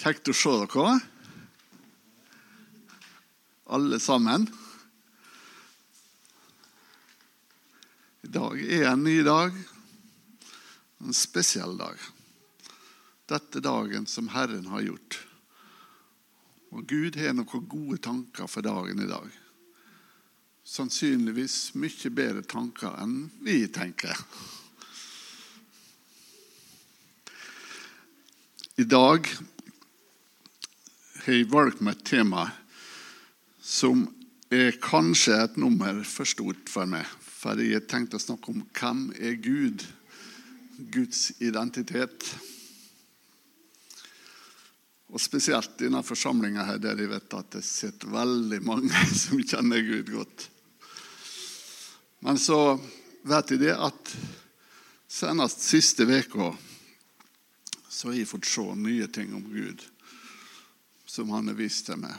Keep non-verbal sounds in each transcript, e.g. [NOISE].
Kjekt å se dere, alle sammen. I dag er en ny dag, en spesiell dag. Dette dagen som Herren har gjort. Og Gud har noen gode tanker for dagen i dag. Sannsynligvis mye bedre tanker enn vi tenker. I dag har jeg valgt meg et tema som er kanskje et nummer for stort for meg. For jeg har tenkt å snakke om hvem er Gud? Guds identitet. Og spesielt i denne forsamlinga her, der jeg vet at det sitter veldig mange [LAUGHS] som kjenner Gud godt. Men så vet jeg det at senest siste uka så har jeg fått se nye ting om Gud som han har vist til meg.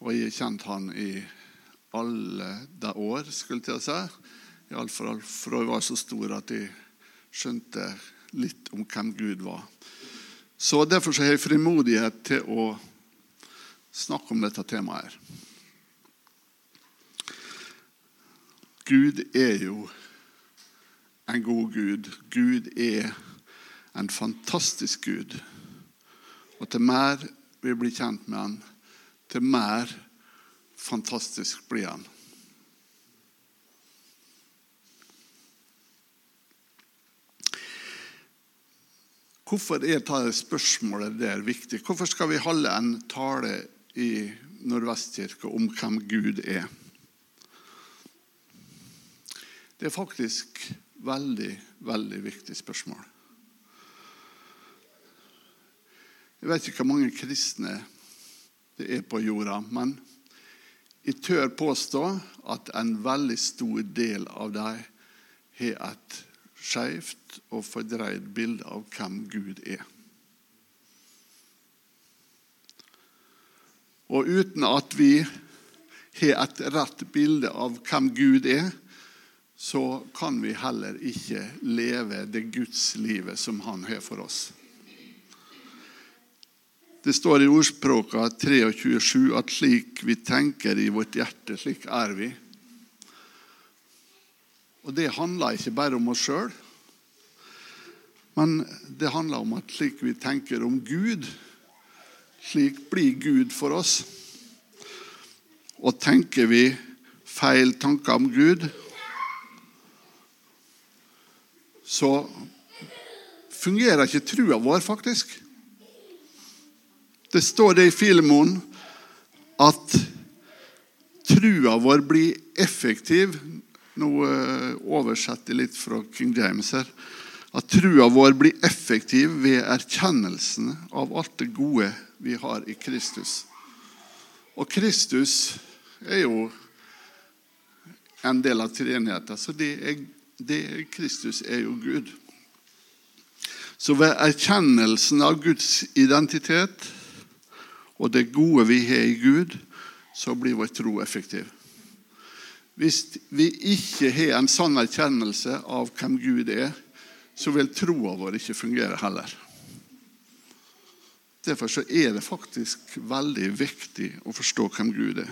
Og jeg har kjent han i alle de år, skulle jeg til å si. Iallfall fra jeg var så stor at jeg skjønte litt om hvem Gud var. Så Derfor så har jeg frimodighet til å snakke om dette temaet. her. Gud er jo en god Gud. Gud er en fantastisk Gud. Og til mer vi blir kjent med han, til mer fantastisk blir han. Hvorfor er dette spørsmålet der viktig? Hvorfor skal vi holde en tale i Nordvestkirka om hvem Gud er? Det er faktisk veldig, veldig viktig spørsmål. Jeg vet ikke hvor mange kristne det er på jorda, men jeg tør påstå at en veldig stor del av dem har et skeivt og fordreid bilde av hvem Gud er. Og uten at vi har et rett bilde av hvem Gud er, så kan vi heller ikke leve det Guds livet som han har for oss. Det står i Ordspråka 23,7 at slik vi tenker i vårt hjerte, slik er vi. Og det handler ikke bare om oss sjøl, men det handler om at slik vi tenker om Gud, slik blir Gud for oss. Og tenker vi feil tanker om Gud, så fungerer ikke trua vår, faktisk. Det står det i Filemon at trua vår blir effektiv Nå eh, oversetter jeg litt fra King James her. At trua vår blir effektiv ved erkjennelsen av alt det gode vi har i Kristus. Og Kristus er jo en del av treenigheten. Så det er, det er, Kristus er jo Gud. Så ved erkjennelsen av Guds identitet og det gode vi har i Gud, så blir vår tro effektiv. Hvis vi ikke har en sann erkjennelse av hvem Gud er, så vil troa vår ikke fungere heller. Derfor er det faktisk veldig viktig å forstå hvem Gud er.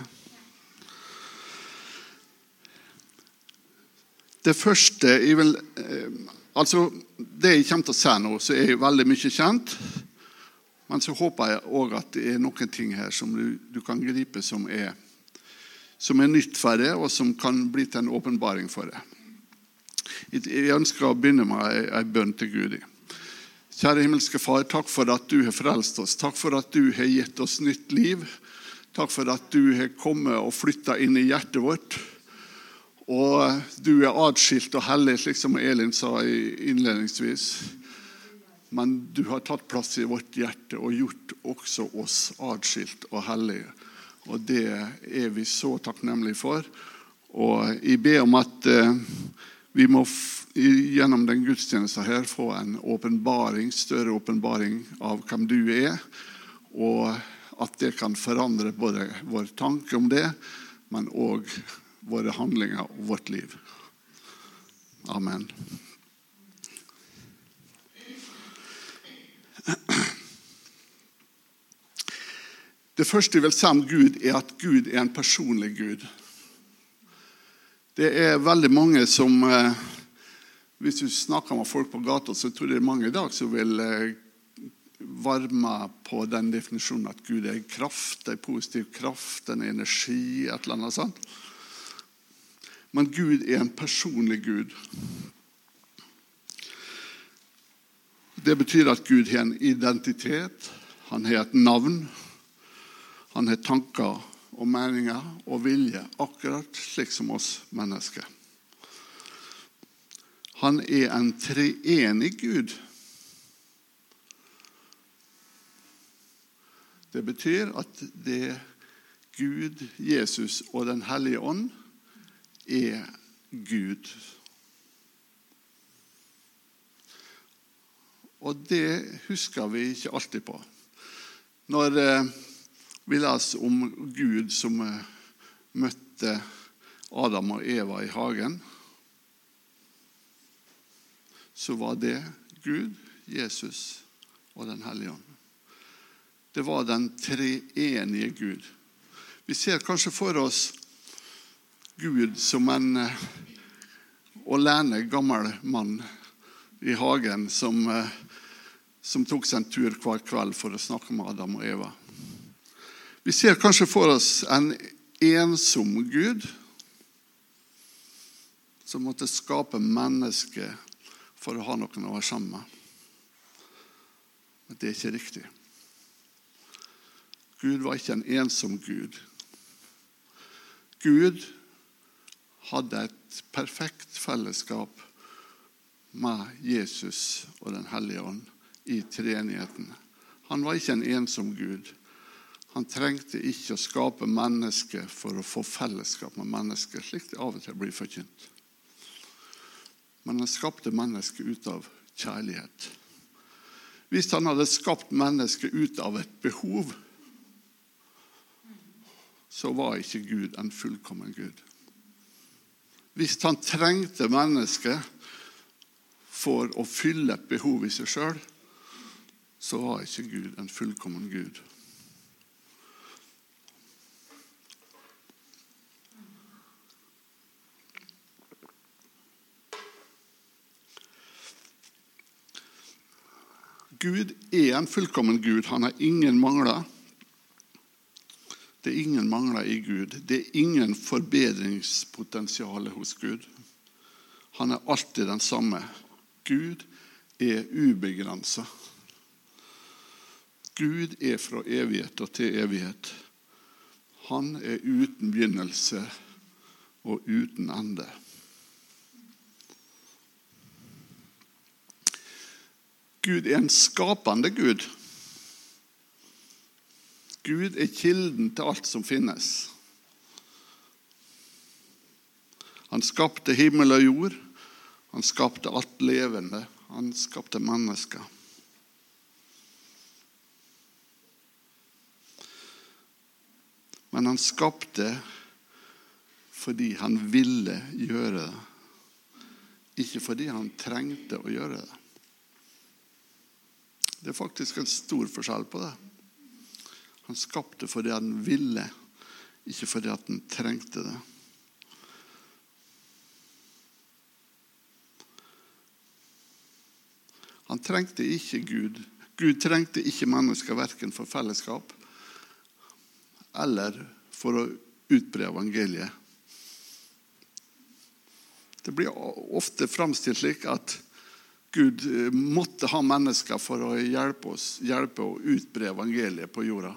Det første jeg vil eh, Altså, det jeg kommer til å si nå, så er veldig mye kjent, men så håper jeg òg at det er noen ting her som du, du kan gripe, som er, som er, nytt for deg, og som kan bli til en åpenbaring for deg. Jeg ønsker å begynne med en bønn til Gud. Kjære himmelske Far, takk for at du har frelst oss. Takk for at du har gitt oss nytt liv. Takk for at du har kommet og flytta inn i hjertet vårt. Og du er atskilt og hellig, slik som Elin sa innledningsvis. Men du har tatt plass i vårt hjerte og gjort også oss atskilt og hellige. Og det er vi så takknemlige for. Og jeg ber om at eh, vi må gjennom den gudstjenesten her få en åpenbaring, større åpenbaring av hvem du er, og at det kan forandre både vår tanke om det, men òg våre handlinger og vårt liv. Amen. Det første vi vil si om Gud, er at Gud er en personlig Gud. Det er veldig mange som eh, Hvis du snakker med folk på gata, så tror jeg det er mange i dag som vil eh, varme på den definisjonen at Gud er en kraft, en positiv kraft, en energi, et eller annet sånt. Men Gud er en personlig Gud. Det betyr at Gud har en identitet, han har et navn. Han har tanker og meninger og vilje, akkurat slik som oss mennesker. Han er en treenig Gud. Det betyr at det Gud, Jesus og Den hellige ånd er Gud. Og det husker vi ikke alltid på. Når eh, vi leser om Gud som eh, møtte Adam og Eva i hagen, så var det Gud, Jesus og Den hellige ånd. Det var den treenige Gud. Vi ser kanskje for oss Gud som en alene gammel mann i hagen som, som tok seg en tur hver kveld for å snakke med Adam og Eva. Vi ser kanskje for oss en ensom Gud som måtte skape mennesker for å ha noen å være sammen med. Men det er ikke riktig. Gud var ikke en ensom Gud. Gud hadde et perfekt fellesskap med Jesus og Den hellige ånd i treenigheten. Han var ikke en ensom Gud. Han trengte ikke å skape mennesker for å få fellesskap med mennesker, slik det av og til blir forkynt. Men han skapte mennesker ut av kjærlighet. Hvis han hadde skapt mennesker ut av et behov, så var ikke Gud en fullkommen Gud. Hvis han trengte mennesker for å fylle et behov i seg sjøl, så var ikke Gud en fullkommen Gud. Gud er en fullkommen Gud. Han har ingen mangler. Det er ingen mangler i Gud. Det er ingen forbedringspotensial hos Gud. Han er alltid den samme. Gud er ubegrensa. Gud er fra evighet og til evighet. Han er uten begynnelse og uten ende. Gud er en skapende Gud. Gud er kilden til alt som finnes. Han skapte himmel og jord. Han skapte alt levende. Han skapte mennesker. Men han skapte fordi han ville gjøre det, ikke fordi han trengte å gjøre det. Det er faktisk en stor forskjell på det. Han skapte fordi han ville, ikke fordi han trengte det. Han trengte ikke Gud. Gud trengte ikke mennesker verken for fellesskap eller for å utbre evangeliet. Det blir ofte framstilt slik at Gud eh, måtte ha mennesker for å hjelpe oss hjelpe å utbre evangeliet på jorda.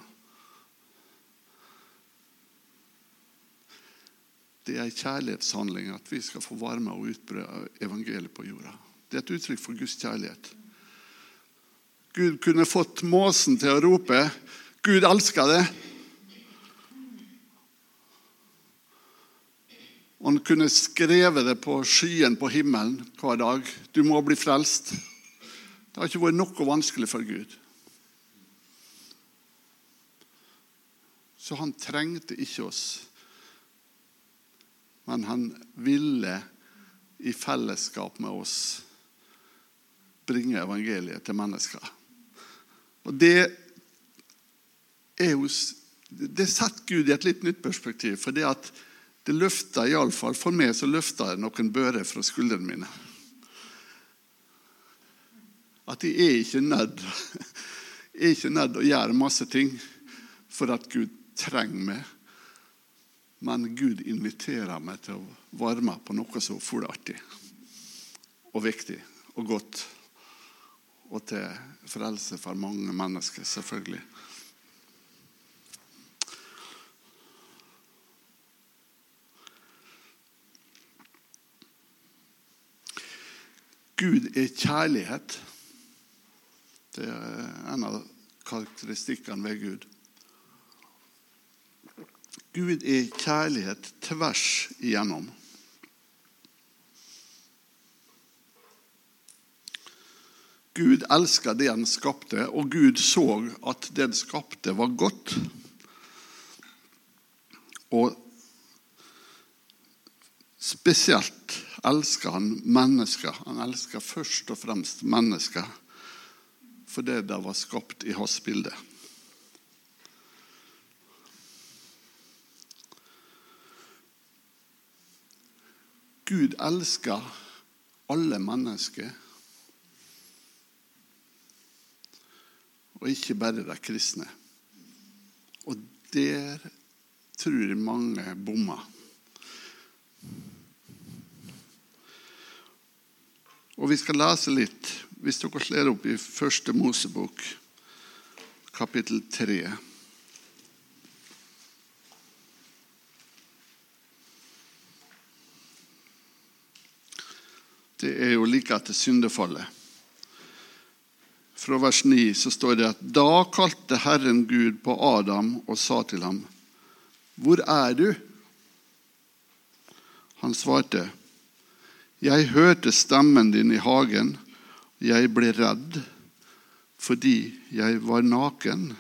Det er en kjærlighetshandling at vi skal få være med og utbre evangeliet på jorda. Det er et uttrykk for Guds kjærlighet. Gud kunne fått måsen til å rope 'Gud elsker det'. Og han kunne skrevet det på skyen på himmelen hver dag. Du må bli frelst. Det har ikke vært noe vanskelig for Gud. Så han trengte ikke oss. Men han ville i fellesskap med oss bringe evangeliet til mennesker. Og det er jo det setter Gud i et litt nytt perspektiv. For det at det løfter iallfall for meg så løfter det noen bører fra skuldrene mine. At jeg er ikke nødt er ikke nødt å gjøre masse ting for at Gud trenger meg. Men Gud inviterer meg til å være med på noe så artig og viktig og godt. Og til frelse for mange mennesker, selvfølgelig. Gud er kjærlighet. Det er en av karakteristikkene ved Gud. Gud er kjærlighet tvers igjennom. Gud elsker det han skapte, og Gud så at det han skapte, var godt. Og spesielt elsker han mennesker. Han elsker først og fremst mennesker fordi de var skapt i hans bilde. Gud elsker alle mennesker, og ikke bare de kristne. Og der tror mange bommer. Og vi skal lese litt, hvis dere slår opp i første Mosebok, kapittel 3. Det er jo like etter syndefallet. Fra vers 9 så står det at da kalte Herren Gud på Adam og sa til ham, 'Hvor er du?' Han svarte, jeg hørte stemmen din i hagen. Jeg ble redd fordi jeg var naken,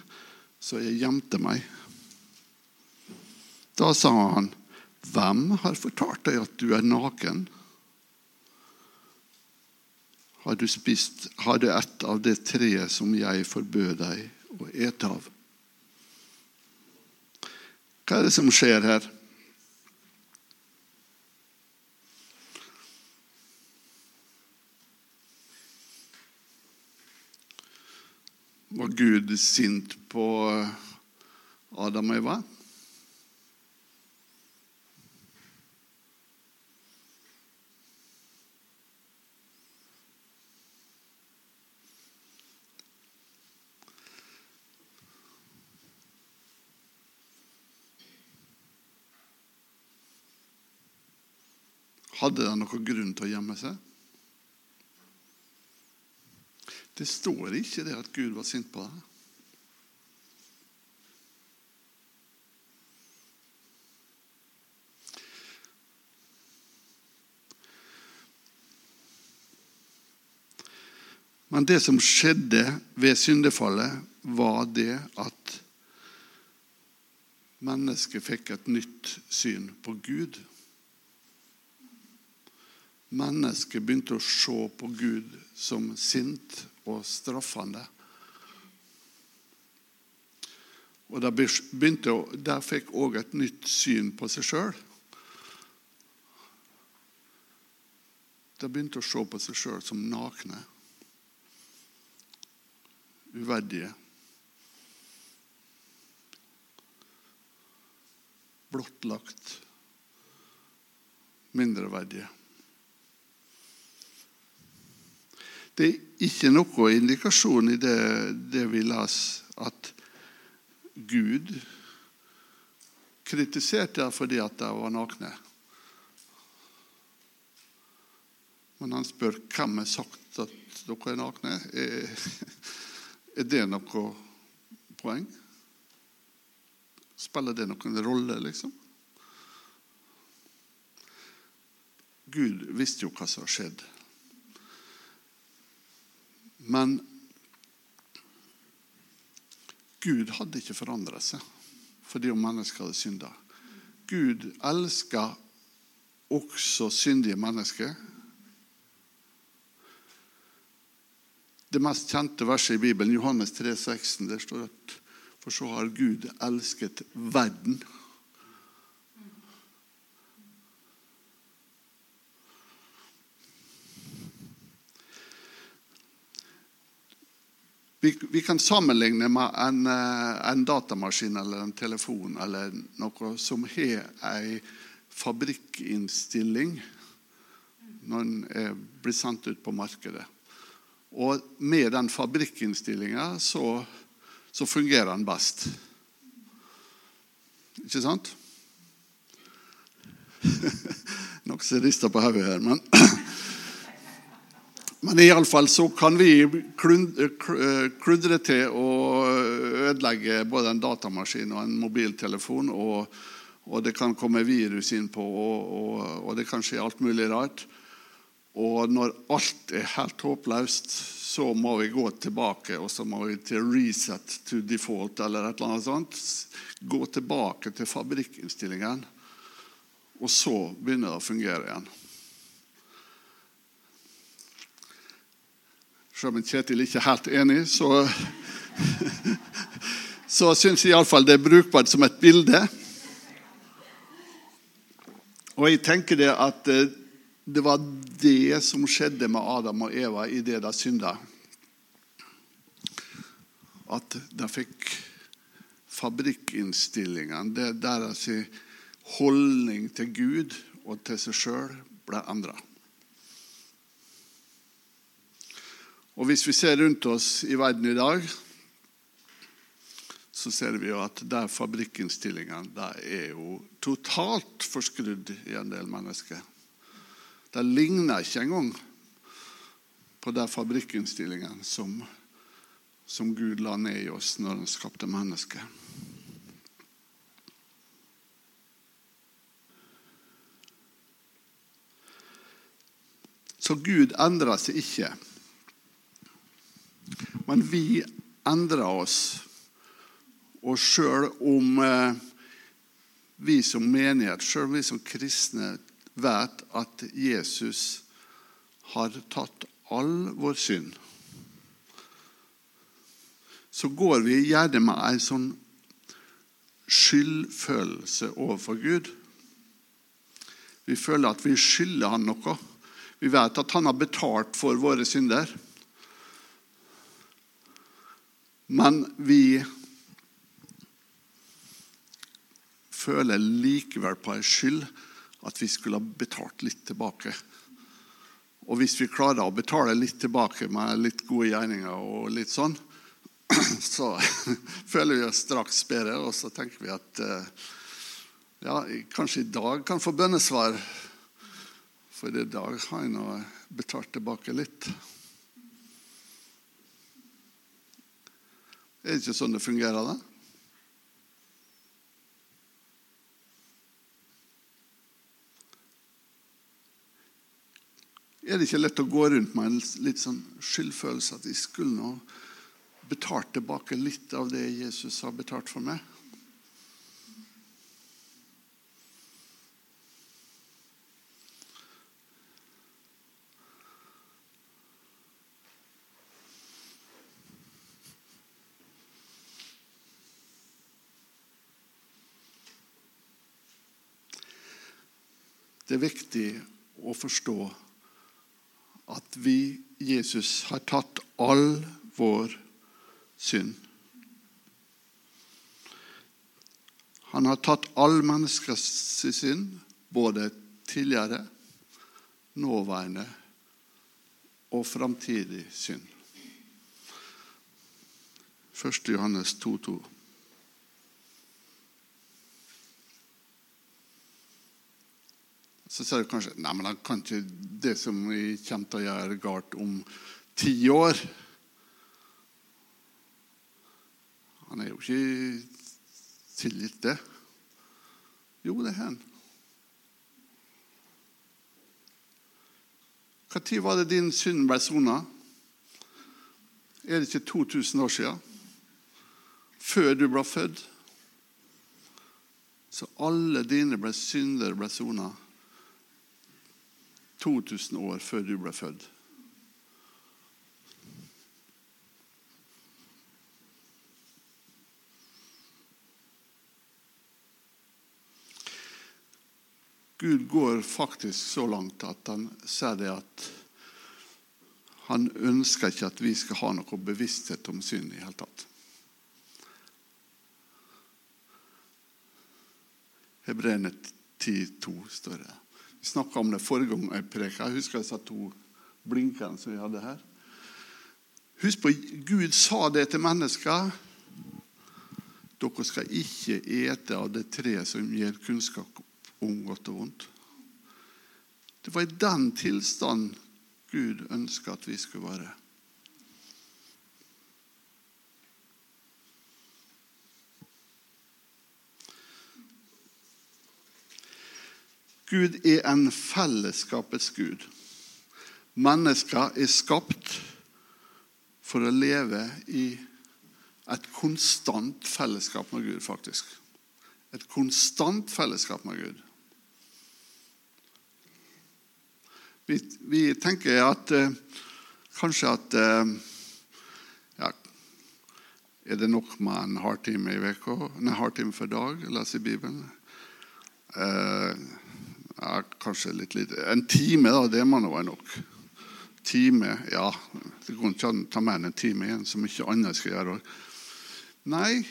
så jeg gjemte meg. Da sa han, 'Hvem har fortalt deg at du er naken?' Har du spist har du ett av det treet som jeg forbød deg å ete av? Hva er det som skjer her? Var Gud sint på Adam og Eva? Hadde de noen grunn til å gjemme seg? Det står ikke det at Gud var sint på deg. Men det som skjedde ved syndefallet, var det at mennesket fikk et nytt syn på Gud. Mennesket begynte å se på Gud som sint og straffende. Og der, begynte, der fikk òg et nytt syn på seg sjøl. De begynte å se på seg sjøl som nakne, uverdige. Blottlagt, mindreverdige. Det er ikke noe indikasjon i det, det vi leser, at Gud kritiserte dem fordi at de var nakne. Men han spør hvem har sagt at dere er nakne. Er det noe poeng? Spiller det noen rolle, liksom? Gud visste jo hva som hadde skjedd. Men Gud hadde ikke forandret seg fordi om mennesker hadde synda. Gud elska også syndige mennesker. Det mest kjente verset i Bibelen, Johannes 3, 16, der står at For så har Gud elsket verden. Vi, vi, kan sammenligne med en, eh, en, datamaskin eller en telefon eller noe som har en fabrikkinnstilling når den blir sendt ut på markedet. Og med den fabrikkinnstillinga så, så fungerer den best. Ikke sant? [LAUGHS] Noen som rister på hodet her, men [CLEARS THROAT] Men iallfall så kan vi kludre til å ødelegge både en datamaskin og en mobiltelefon. Og, og det kan komme virus innpå, og, og, og, det kan skje alt mulig rart. Og når alt er helt håpløst, så må vi gå tilbake og så må vi til reset to default eller et eller annet sånt. Gå tilbake til fabrikkinnstillingen, og så begynner det å fungere igjen. Selv om Kjetil ikke er helt enig, så, [LAUGHS] så syns jeg iallfall det er brukbart som et bilde. Og jeg tenker det at eh, det var det som skjedde med Adam og Eva i det de synda. At de fikk fabrikkinnstillingene, deres holdning til Gud og til seg sjøl, ble endra. Og hvis vi ser rundt oss i verden i dag, så ser vi jo at der fabrikkinnstillingene der er jo totalt forskrudd i en del mennesker. Det ligner ikke engang på de fabrikkinnstillingene som, som Gud la ned i oss når han skapte mennesket. Så Gud endrer seg ikke. Men vi endrer oss. Og sjøl om eh, vi som menighet, sjøl om vi som kristne vet at Jesus har tatt all vår synd, så går vi gjerne med en sånn skyldfølelse overfor Gud. Vi føler at vi skylder han noe. Vi vet at han har betalt for våre synder. Men vi føler likevel på en skyld at vi skulle ha betalt litt tilbake. Og hvis vi klarer å betale litt tilbake med litt gode gjerninger, og litt sånn, [CLEARS THROAT] så [LAUGHS] føler vi oss straks bedre, og så tenker vi at eh, ja, kanskje i dag kan få bønnesvar. For i dag har jeg nå betalt tilbake litt. Er det ikke sånn det fungerer, da? Er det ikke lett å gå rundt med en litt sånn skyldfølelse at jeg skulle nå betalt tilbake litt av det Jesus har betalt for meg? Det viktig å forstå at vi, Jesus, har tatt all vår synd. Han har tatt all menneskers synd, både tidligere, nåværende og framtidig synd. 1. Johannes 2,2. Så sier du kanskje nei, men da kan ikke det som vi kommer til å gjøre galt om ti år. Han er jo ikke tilgitt det. Jo, det er han. Når var det din synd ble sona? Er det ikke 2000 år siden? Før du ble født? Så alle dine synder ble sona 2000 år før du ble født. Gud går faktisk så langt at han sier det at han ønsker ikke at vi skal ha noe bevissthet om synd i det hele tatt. Hebreerne 10,2 står det. Vi snakka om det forrige gang jeg preka. Jeg husker disse to blinkene som vi hadde her. Husk på, Gud sa det til mennesker. Dere skal ikke ete av det treet som gir kunnskap om godt og vondt. Det var i den tilstand Gud ønska at vi skulle være. Gud er en fellesskapets gud. Mennesker er skapt for å leve i et konstant fellesskap med Gud, faktisk. Et konstant fellesskap med Gud. Vi, vi tenker at eh, kanskje at eh, ja, Er det nok med en halvtime i uka? En halvtime for dag å lese Bibelen? Eh, ja, kanskje litt lite. En time, da, det må nå være nok. Time, ja. Det går ikke an å ta mer enn en time igjen, så mye annet skal gjøre. Nei.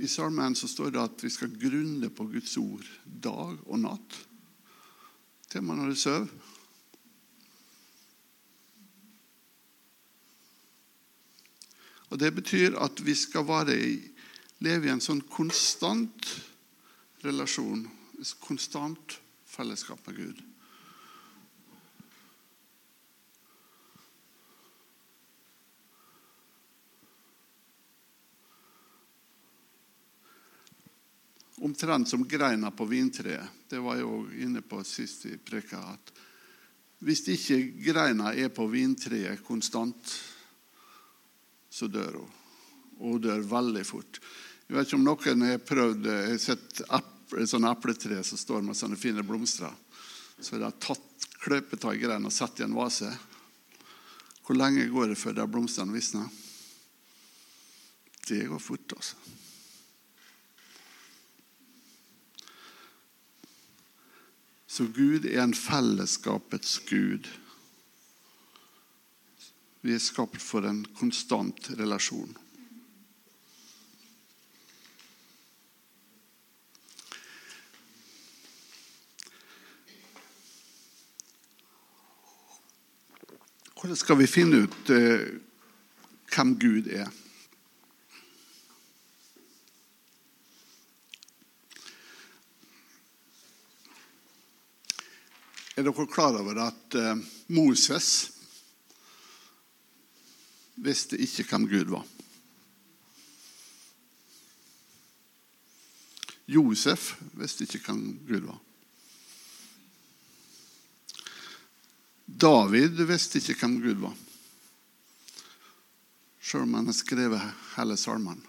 I salmen så står det at vi skal grunne på Guds ord dag og natt. Til man har sover. Og Det betyr at vi skal være i, leve i en sånn konstant relasjon, et konstant fellesskap med Gud. omtrent som greina på vintreet. Det var jeg òg inne på sist i preka. at Hvis ikke greina er på vintreet konstant, så dør hun. Og hun dør veldig fort. Jeg vet ikke om noen har prøvd Jeg har sett et sånt epletre som står med sånne fine blomster. Så de har tatt kløpet av greinene og satt i en vase. Hvor lenge går det før de blomstene visner? Det går fort, altså. Så Gud er en fellesskapets gud. Vi er skapt for en konstant relasjon. Skal vi finne ut eh, hvem Gud er? Er dere klar over at eh, Moses visste ikke hvem Gud var? Josef visste ikke hvem Gud var. David visste ikke hvem Gud var, sjøl om han har skrevet hele salmen.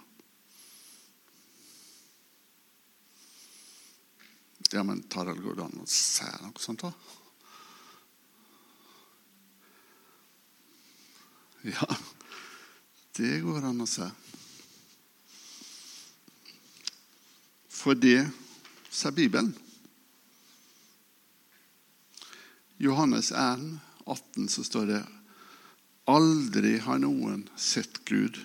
Ja, men Tarald, går det an å si noe sånt? da? Ja, det går an å se. For det sier Bibelen. Johannes 1, 18, så står det Aldri har noen sett Gud.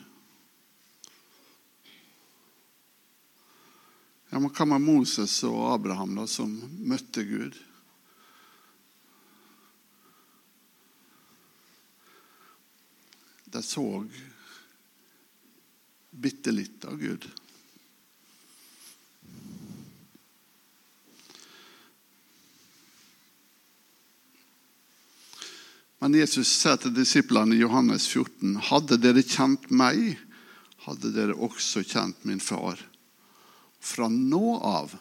Ja, men Hva med Moses og Abraham, da, som møtte Gud? De så bitte litt av Gud. Men Jesus sa til disiplene i Johannes 14.: Hadde dere kjent meg, hadde dere også kjent min far. Fra nå av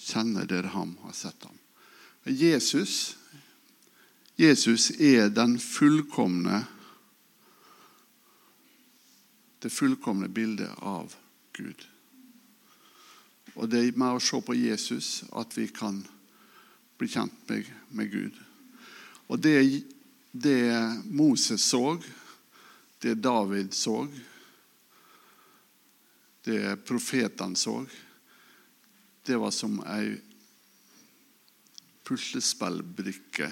kjenner dere ham og har sett ham. Jesus Jesus er den fullkomne det fullkomne bildet av Gud. Og det er med å se på Jesus at vi kan bli kjent med, med Gud. Og det, det Moses så, det David så, det profetene så, det var som ei puslespillbrikke.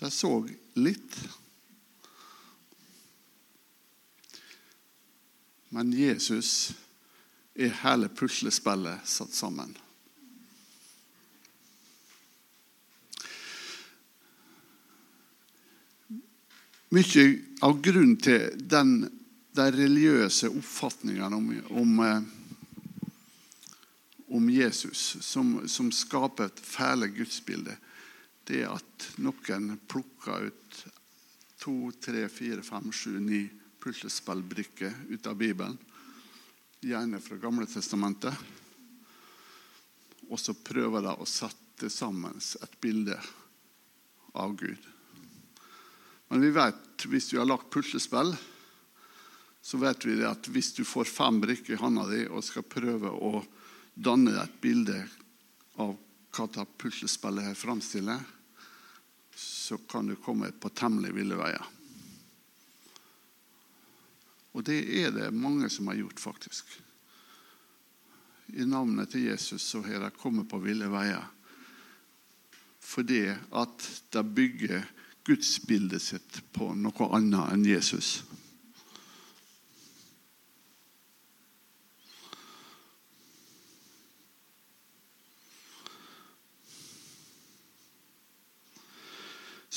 De så litt. Men Jesus er hele puslespillet satt sammen. Mye av grunnen til den, de religiøse oppfatningene om, om, eh, om Jesus, som, som, skaper et fæle gudsbilde, det er at noen plukker ut to, tre, fire, fem, sju, ni puslespillbrikker ut av Bibelen. Gjerne fra Gamle testamentet. Og så prøver de å sette sammen et bilde av Gud. Men vi vet, hvis du har lagt puslespill, så vet vi at hvis du får fem brikker i hånda di og skal prøve å danne et bilde av hva det puslespillet her framstiller, så kan du komme på temmelig ville veier. Og det er det mange som har gjort, faktisk. I navnet til Jesus så har de kommet på ville veier fordi at de bygger gudsbildet sitt på noe annet enn Jesus.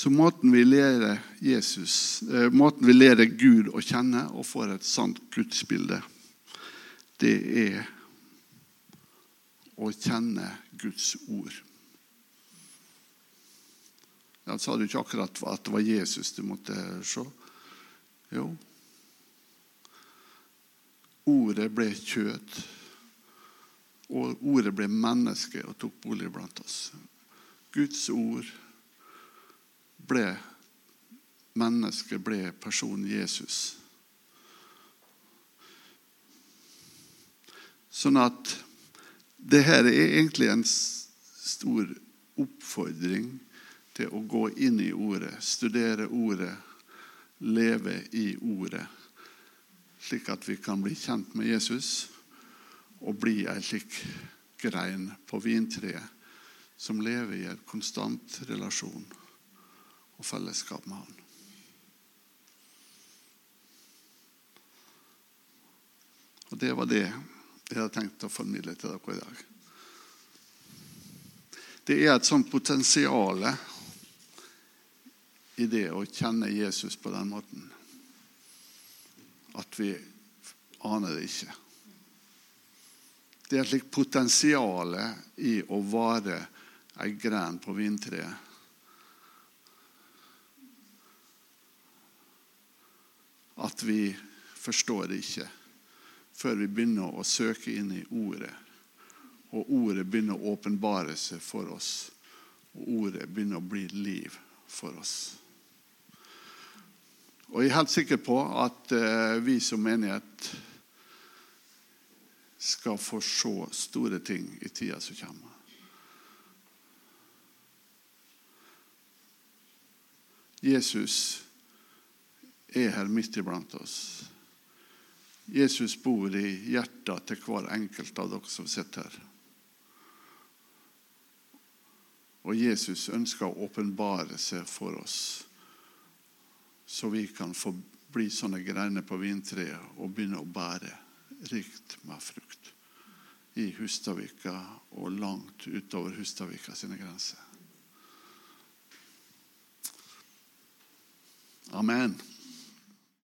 Så måten vi lærer Jesus, eh, måten vi lærer Gud å kjenne og får et sant gudsbilde, det er å kjenne Guds ord. Ja, sa du ikke akkurat at det var Jesus du måtte se? Jo. Ordet ble kjøtt, og ordet ble menneske og tok bolig blant oss. Guds ord ble menneske, ble personen Jesus. Sånn at det her er egentlig en stor oppfordring til å gå inn i Ordet, studere Ordet, leve i Ordet, slik at vi kan bli kjent med Jesus og bli ei slik grein på vintreet som lever i en konstant relasjon og fellesskap med Han. Og Det var det jeg hadde tenkt å formidle til dere i dag. Det er et sånt potensial i det å kjenne Jesus på den måten at vi aner det ikke. Det er et slikt potensial i å vare ei gren på vintreet. At vi forstår det ikke før vi begynner å søke inn i Ordet. Og Ordet begynner å åpenbare seg for oss. Og Ordet begynner å bli liv for oss. Og jeg er helt sikker på at eh, vi som menighet skal få se store ting i tida som kommer. Jesus er her midt iblant oss. Jesus bor i hjertet til hver enkelt av dere som sitter her. Og Jesus ønsker å åpenbare seg for oss så vi kan få bli sånne greiner på vintreet og begynne å bære rikt med frukt i Hustadvika og langt utover Hustadvika sine grenser. Amen.